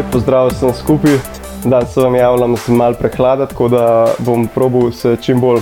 lep pozdrav vsem skupaj. Danes se vam javljam z mal prehlada, tako da bom probil se čim bolj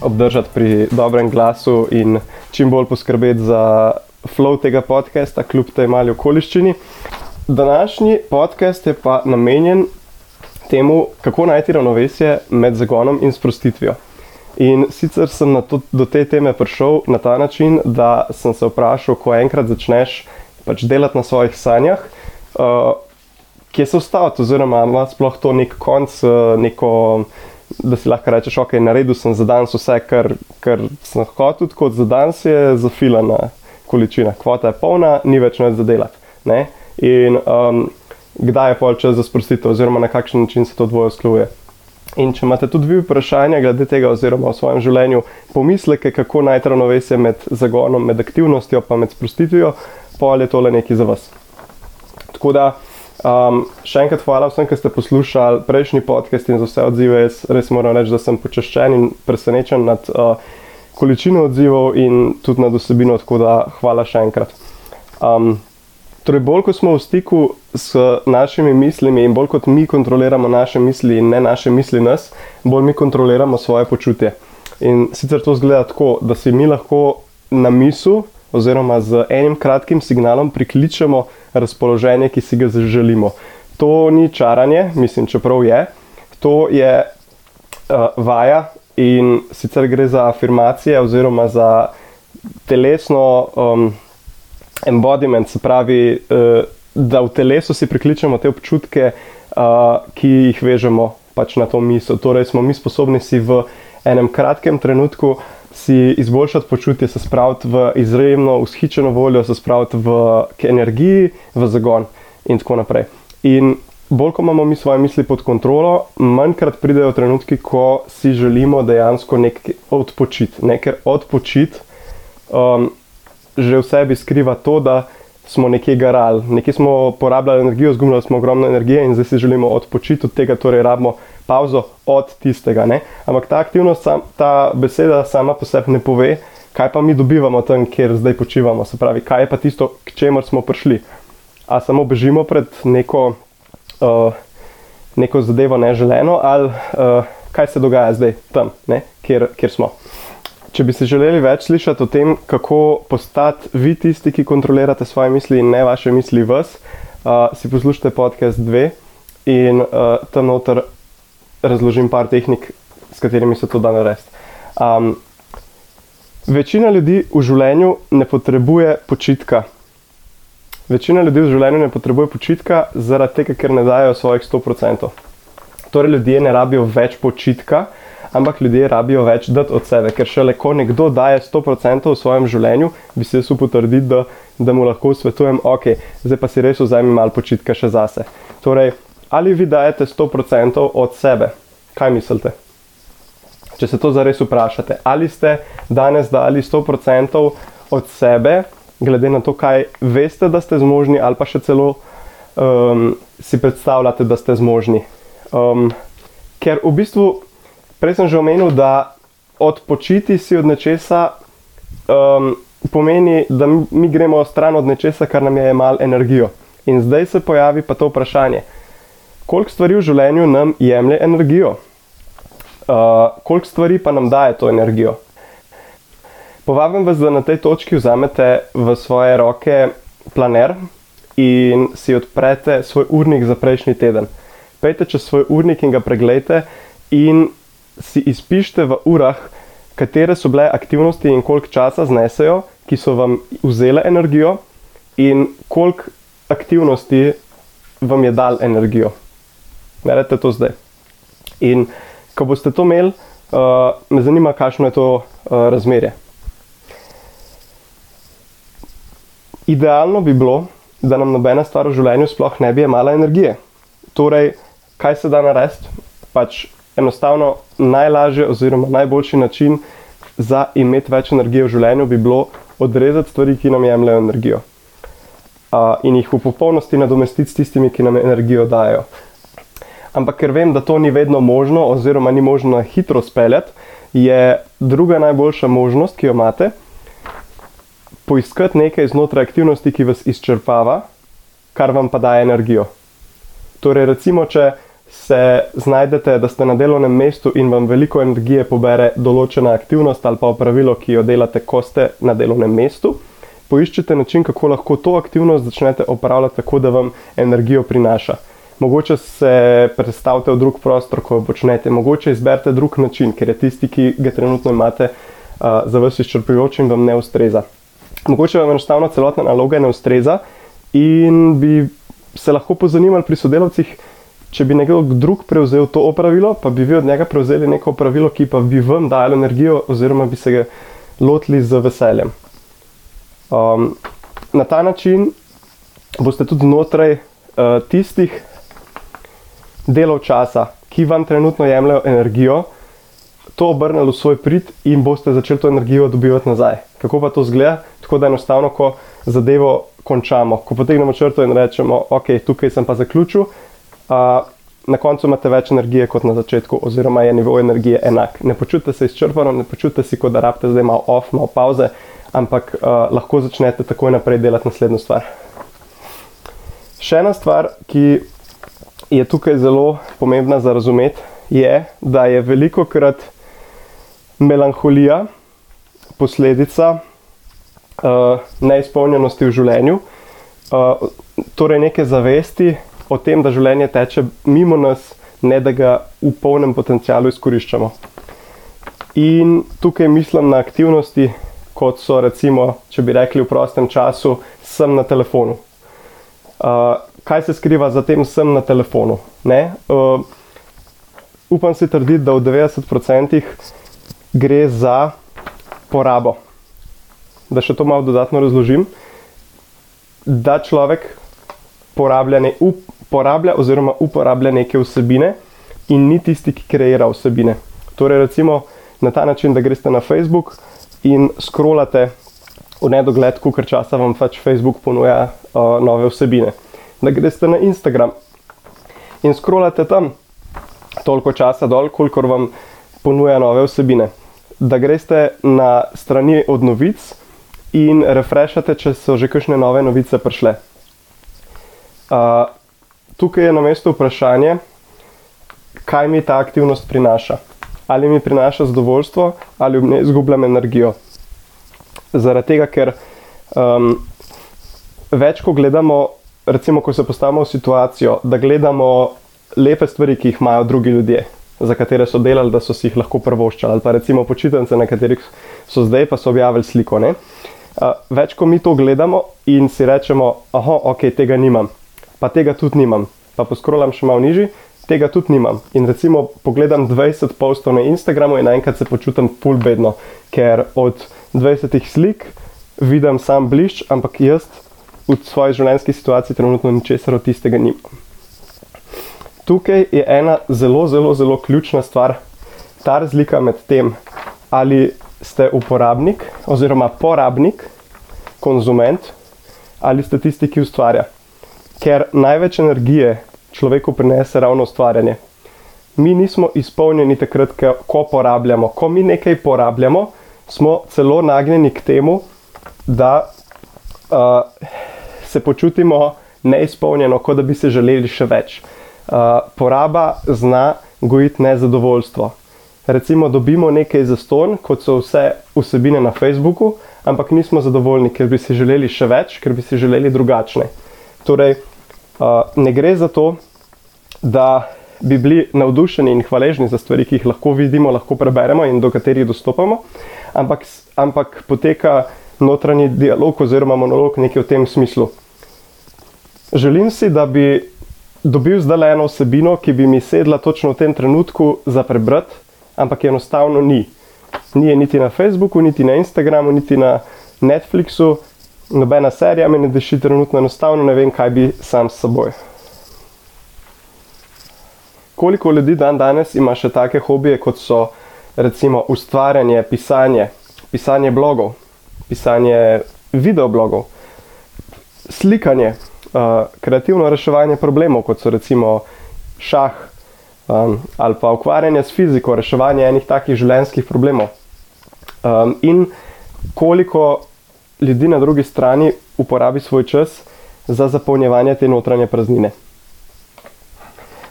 obdržati pri dobrem glasu in čim bolj poskrbeti za flow tega podcasta, kljub tej mali okoliščini. Današnji podcast je pa namenjen temu, kako najti ravnovesje med zagonom in sprostitvijo. In sicer sem to, do te teme prišel na ta način, da sem se vprašal, ko enkrat začneš pač delati na svojih sanjah, uh, kje se ustaviti, oziroma ima sploh to nek konc, uh, neko, da si lahko rečeš, ok, naredil sem za danes vse, kar, kar sem hotel, kot za danes je zafilana količina, kvota je polna, ni več več za delati. Ne? In um, kdaj je pol čas za sprostitev, oziroma na kakšen način se to dvoje skluje. In če imate tudi vi vprašanja glede tega, oziroma v svojem življenju pomisleke, kako najti ravnovesje med zagonom, med aktivnostjo, pa med sprostitvijo, pol je tole nekaj za vas. Tako da, um, še enkrat hvala vsem, ki ste poslušali prejšnji podcast in za vse odzive. Jaz res moram reči, da sem počaščen in presenečen nad uh, količino odzivov in tudi nad osebino, tako da hvala še enkrat. Um, torej, bolj ko smo v stiku s našimi mislimi in bolj kot mi kontroliramo naše misli in ne naše misli nas, bolj mi kontroliramo svoje počutje. In sicer to zgleda tako, da si mi lahko na mislu oziroma z enim kratkim signalom prikličemo razpoloženje, ki si ga želimo. To ni čaranje, mislim, čeprav je. To je uh, vaja in sicer gre za afirmacije oziroma za telesno um, embodiment, se pravi, uh, da v telesu si prikličemo te občutke, uh, ki jih vežemo pač na to misel. Torej, smo mi sposobni si v enem kratkem trenutku si izboljšati počutje, se spraviti v izjemno ushičeno voljo, se spraviti v energiji, v zagon in tako naprej. In bolj, ko imamo mi svoje misli pod kontrolo, manjkrat pridejo trenutki, ko si želimo dejansko nekaj odpočiti. Nekaj odpočiti um, že v sebi skriva to, da smo nekje garali, nekje smo porabljali energijo, zgubljali smo ogromno energije in zdaj si želimo odpočiti od tega, torej rabimo pauzo od tistega. Ne? Ampak ta aktivnost, sam, ta beseda sama po sebi ne pove, kaj pa mi dobivamo tam, kjer zdaj počivamo. Se pravi, kaj je pa tisto, k čemu smo prišli. A samo bežimo pred neko, uh, neko zadevo neželeno, ali uh, kaj se dogaja zdaj tam, ne? kjer, kjer smo. Če bi se želeli več slišati o tem, kako postati vi tisti, ki kontrolirate svoje misli in ne vaše misli vas, uh, si poslušajte podcast 2 in uh, tam noter razložim par tehnik, s katerimi se to da narediti. Um, večina ljudi v življenju ne potrebuje počitka. Večina ljudi v življenju ne potrebuje počitka zaradi tega, ker ne dajo svojih 100%. Torej, ljudje ne rabijo več počitka, ampak ljudje rabijo več dati od sebe, ker šele ko nekdo daje 100% v svojem življenju, bi se jaz upotrdil, da, da mu lahko svetujem, ok, zdaj pa si res vzemi malo počitka še zase. Torej, ali vi dajete 100% od sebe? Kaj mislite? Če se to zares vprašate, ali ste danes dali 100% od sebe, glede na to, kaj veste, da ste zmožni, ali pa še celo um, si predstavljate, da ste zmožni. Um, ker v bistvu, prej sem že omenil, da odpočiti si od nečesa um, pomeni, da mi, mi gremo stran od nečesa, kar nam je malo energijo. In zdaj se pojavi pa to vprašanje koliko stvari v življenju nam jemlje energijo, uh, koliko stvari pa nam daje to energijo. Povabim vas, da na tej točki vzamete v svoje roke planer in si odprete svoj urnik za prejšnji teden. Pejte čez svoj urnik in ga pregledajte, in si izpišite v urah, katere so bile aktivnosti in koliko časa znesejo, ki so vam vzele energijo, in koliko aktivnosti vam je dal energijo naredite to zdaj. In ko boste to imeli, uh, me zanima, kakšno je to uh, razmerje. Idealno bi bilo, da nam nobena stvar v življenju sploh ne bi imela energije. Torej, kaj se da narediti? Pač enostavno najlažje, oziroma najboljši način za imeti več energije v življenju bi bilo odrezati stvari, ki nam jemljajo energijo. Uh, in jih v popolnosti nadomestiti s tistimi, ki nam energijo dajo ampak ker vem, da to ni vedno možno, oziroma ni možno hitro speljati, je druga najboljša možnost, ki jo imate, poiskati nekaj znotraj aktivnosti, ki vas izčrpava, kar vam pa daje energijo. Torej, recimo, če se znajdete, da ste na delovnem mestu in vam veliko energije pobere določena aktivnost ali pa opravilo, ki jo delate, ko ste na delovnem mestu, poiščite način, kako lahko to aktivnost začnete opravljati tako, da vam energijo prinaša. Mogoče se predstavite v drug prostor, ko počnete, mogoče izberete drug način, ker je tisti, ki ga trenutno imate, uh, za vas izčrpujoč in vam ne ustreza. Mogoče vam enostavno celotna naloga ne ustreza in bi se lahko pozanimali pri sodelavcih, če bi nekdo drug prevzel to opravilo, pa bi vi od njega prevzeli neko opravilo, ki pa bi vam dalo energijo, oziroma bi se ga lotili z veseljem. Um, na ta način boste tudi znotraj uh, tistih delov časa, ki vam trenutno jemljajo energijo, to obrnili v svoj prid in boste začeli to energijo dobivati nazaj. Kako pa to zgleda? Tako da enostavno, ko zadevo končamo, ko potegnemo črto in rečemo, ok, tukaj sem pa zaključil, uh, na koncu imate več energije kot na začetku, oziroma je nivo energije enak. Ne počutite se izčrpano, ne počutite si, kot da rabite zdaj malo off, malo pauze, ampak uh, lahko začnete takoj naprej delati naslednjo stvar. Še ena stvar, ki je tukaj zelo pomembna za razumeti, je, da je veliko krat melanholija posledica uh, neizpolnjenosti v življenju, uh, torej neke zavesti, o tem, da življenje teče mimo nas, ne da ga v polnem potencialu izkoriščamo. In tukaj mislim na aktivnosti, kot so recimo, če bi rekli v prostem času, sem na telefonu. Uh, kaj se skriva za tem, sem na telefonu? Uh, upam si trditi, da v 90% gre za porabo. Da še to malo dodatno razložim. Da človek porablja, ne, up, porablja oziroma uporablja neke vsebine in ni tisti, ki kreira vsebine. Torej, recimo na ta način, da greste na Facebook in scrollate v nedogled, koliko časa vam pač Facebook ponuja uh, nove vsebine. Da greste na Instagram in scrollate tam toliko časa dol, koliko vam ponuja nove vsebine. Da greste na strani od novic in refreshate, če so že kakšne nove novice prišle. Uh, tukaj je na mestu vprašanje, kaj mi ta aktivnost prinaša. Ali mi prinaša zadovoljstvo, ali v njej izgubljam energijo. Zaradi tega, ker um, več, ko gledamo, recimo, ko se postavimo v situacijo, da gledamo lepe stvari, ki jih imajo drugi ljudje, za katere so delali, da so si jih lahko prvoščali, ali pa recimo počitnice, na katerih so zdaj, pa so objavili sliko. Uh, več, ko mi to gledamo in si rečemo, ah, ok, tega nimam pa tega tudi nimam. Pa poskrolam še malo nižji, tega tudi nimam. In recimo pogledam 20 postov na Instagramu in naenkrat se počutim full bedno, ker od 20 slik vidim sam blišč, ampak jaz v svoji življenjski situaciji trenutno ničesar od tistega nimam. Tukaj je ena zelo, zelo, zelo ključna stvar, ta razlika med tem, ali ste uporabnik oziroma porabnik, konzument ali ste tisti, ki ustvarja ker največ energije človeku prinese ravno ustvarjanje. Mi nismo izpolnjeni takrat, ko porabljamo. Ko mi nekaj porabljamo, smo celo nagnjeni k temu, da uh, se počutimo neizpolnjeno, kot da bi se želeli še več. Uh, poraba zna gojiti nezadovoljstvo. Recimo, dobimo nekaj za ston, kot so vse vsebine na Facebooku, ampak nismo zadovoljni, ker bi si želeli še več, ker bi si želeli drugačne. Torej, ne gre za to, da bi bili navdušeni in hvaležni za stvari, ki jih lahko vidimo, lahko preberemo in do katerih dostopamo, ampak, ampak poteka notranji dialog oziroma monolog nekaj v tem smislu. Želim si, da bi dobil zdaj le eno vsebino, ki bi mi sedla točno v tem trenutku za prebrati, ampak enostavno ni. Ni je niti na Facebooku, niti na Instagramu, niti na Netflixu, nobena serija me ne diši trenutno, enostavno ne vem, kaj bi sam s seboj. Koliko ljudi dan danes ima še take hobije, kot so recimo ustvarjanje, pisanje, pisanje blogov, pisanje videoblogov, slikanje, uh, kreativno reševanje problemov, kot so recimo šah um, ali pa ukvarjanje s fiziko, reševanje enih takih življenjskih problemov. Um, in koliko ljudi na drugi strani uporabi svoj čas za zapolnjevanje te notranje praznine.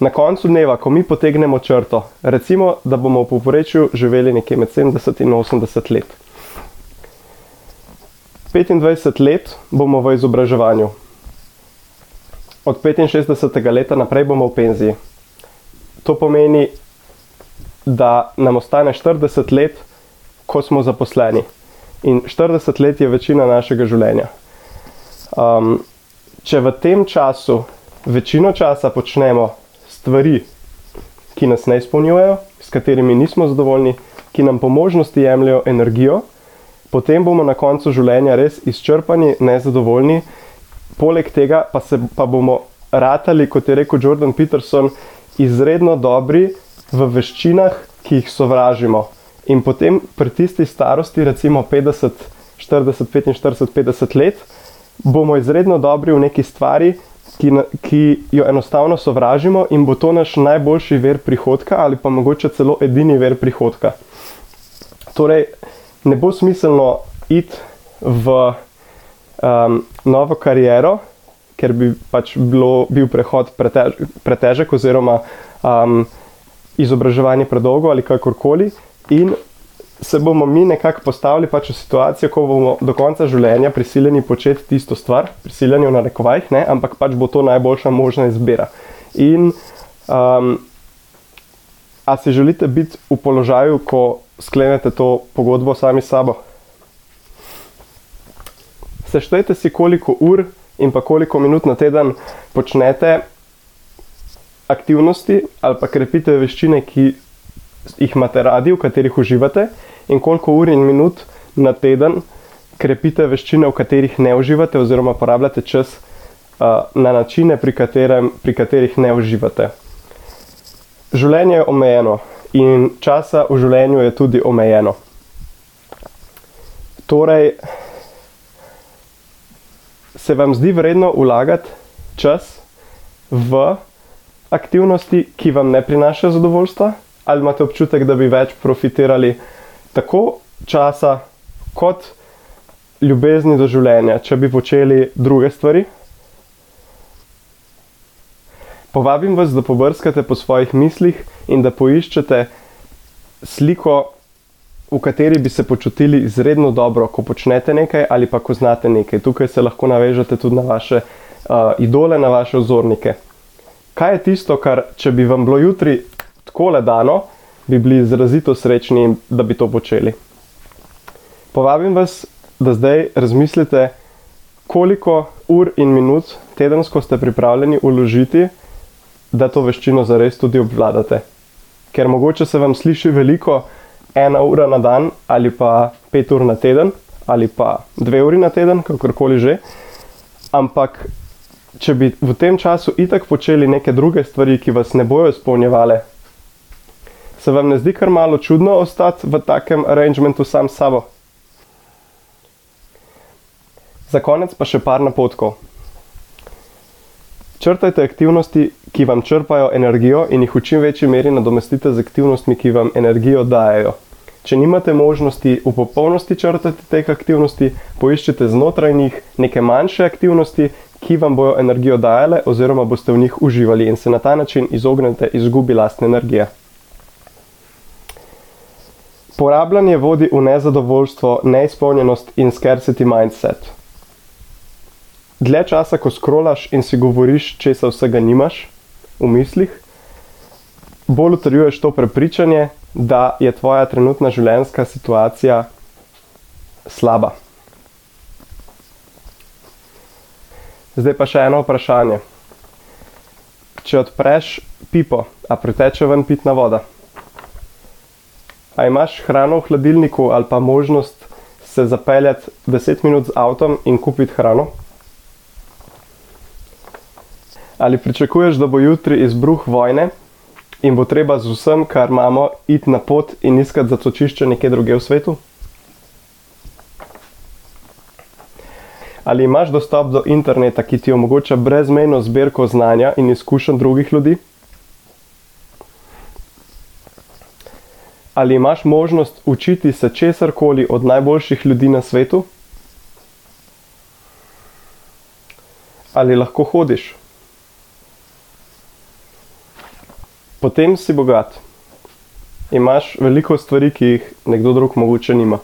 Na koncu dneva, ko mi potegnemo črto, recimo, da bomo v povprečju živeli nekje med 70 in 80 let. 25 let bomo v izobraževanju. Od 65. leta naprej bomo v penziji. To pomeni, da nam ostane 40 let, ko smo zaposleni. In 40 let je večina našega življenja. Um, če v tem času večino časa počnemo stvari, ki nas ne izpolnjujejo, s katerimi nismo zadovoljni, ki nam po možnosti jemljajo energijo, potem bomo na koncu življenja res izčrpani, nezadovoljni. Poleg tega pa, se, pa bomo ratali, kot je rekel Jordan Peterson, izredno dobri v veščinah, ki jih sovražimo. In potem pri tisti starosti, recimo 50, 40, 45, 50 let, bomo izredno dobri v neki stvari, ki, ki jo enostavno sovražimo, in bo to naš najboljši ver prihodka, ali pa mogoče celo edini ver prihodka. Torej, ne bo smiselno iti v um, novo kariero, ker bi pač bilo, bil prehod pretež, pretežek, oziroma um, izobraževanje predolgo ali kakorkoli. In se bomo mi nekako postavili pač v situacijo, ko bomo do konca življenja prisiljeni početi tisto stvar, prisiljeni v narekovajih, ne, ampak pač bo to najboljša možna izbira. In um, a si želite biti v položaju, ko sklenete to pogodbo sami s sabo? Seštejte si, koliko ur in pa koliko minut na teden počnete aktivnosti ali pa krepite veščine, ki jih imate radi, v katerih uživate, in koliko ur in minut na teden krepite veščine, v katerih ne uživate, oziroma porabljate čas uh, na načine, pri, katerem, pri katerih ne uživate. Življenje je omejeno in časa v življenju je tudi omejeno. Torej, se vam zdi vredno vlagati čas v aktivnosti, ki vam ne prinašajo zadovoljstva, ali imate občutek, da bi več profitirali tako časa, kot ljubezni do življenja, če bi počeli druge stvari? Povabim vas, da pobrskate po svojih mislih in da poiščete sliko, v kateri bi se počutili izredno dobro, ko počnete nekaj ali pa ko znate nekaj. Tukaj se lahko navežete tudi na vaše uh, idole, na vaše ozornike kaj je tisto, kar če bi vam bilo jutri tako le dano, bi bili izrazito srečni, da bi to počeli. Povabim vas, da zdaj razmislite, koliko ur in minut tedensko ste pripravljeni uložiti, da to veščino zares tudi obvladate. Ker mogoče se vam sliši veliko, ena ura na dan, ali pa pet ur na teden, ali pa dve uri na teden, kakorkoli že. Ampak če bi v tem času itak počeli neke druge stvari, ki vas ne bojo izpolnjevale, se vam ne zdi kar malo čudno ostati v takem arrangementu sam s sabo? Za konec pa še par napotkov. Črtajte aktivnosti, ki vam črpajo energijo in jih v čim večji meri nadomestite z aktivnostmi, ki vam energijo dajo. Če nimate možnosti v popolnosti črtati teh aktivnosti, poiščite znotraj njih neke manjše aktivnosti, ki vam bojo energijo dajale, oziroma boste v njih uživali in se na ta način izognete izgubi lastne energije. Porabljanje vodi v nezadovoljstvo, neizpolnjenost in scarcity mindset. Dlje časa, ko skrolaš in si govoriš, če se vsega nimaš v mislih, bolj utrjuješ to prepričanje, da je tvoja trenutna življenjska situacija slaba. Zdaj pa še eno vprašanje. Če odpreš pipo, a priteče ven pitna voda, a imaš hrano v hladilniku ali pa možnost se zapeljati 10 minut z avtom in kupiti hrano? Ali pričakuješ, da bo jutri izbruh vojne in bo treba z vsem, kar imamo, iti na pot in iskati zatočišče nekje druge v svetu? Ali imaš dostop do interneta, ki ti omogoča brezmejno zbirko znanja in izkušenj drugih ljudi? Ali imaš možnost učiti se česar koli od najboljših ljudi na svetu? Ali lahko hodiš? Potem si bogat. Imaš veliko stvari, ki jih nekdo drug mogoče nima.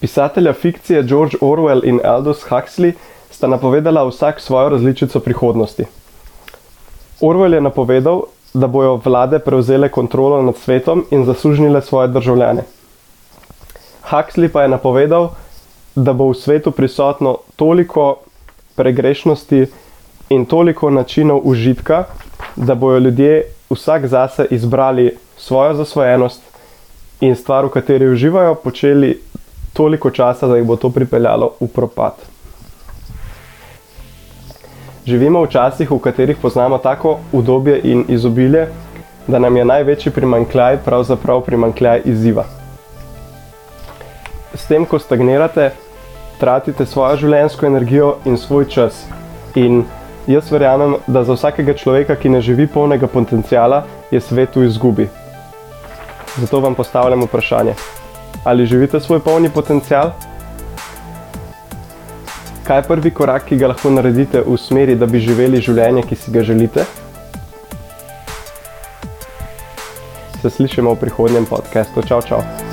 Pisatelja fikcije George Orwell in Aldous Huxley sta napovedala vsak svojo različico prihodnosti. Orwell je napovedal, da bojo vlade prevzele kontrolo nad svetom in zasužnile svoje državljane. Huxley pa je napovedal, da bo v svetu prisotno toliko pregrešnosti in toliko načinov užitka, da bojo ljudje vsak zase izbrali svojo zasvojenost in stvar, v kateri uživajo, počeli toliko časa, da jih bo to pripeljalo v propad. Živimo v časih, v katerih poznamo tako udobje in izobilje, da nam je največji primankljaj pravzaprav primankljaj izziva. S tem, ko stagnirate, tratite svojo življenjsko energijo in svoj čas. In jaz verjamem, da za vsakega človeka, ki ne živi polnega potencijala, je svet v izgubi. Zato vam postavljam vprašanje: ali živite svoj polni potencijal? Kaj je prvi korak, ki ga lahko naredite v smeri, da bi živeli življenje, ki si ga želite? Se slišimo v prihodnjem podkastu. Čau, čau!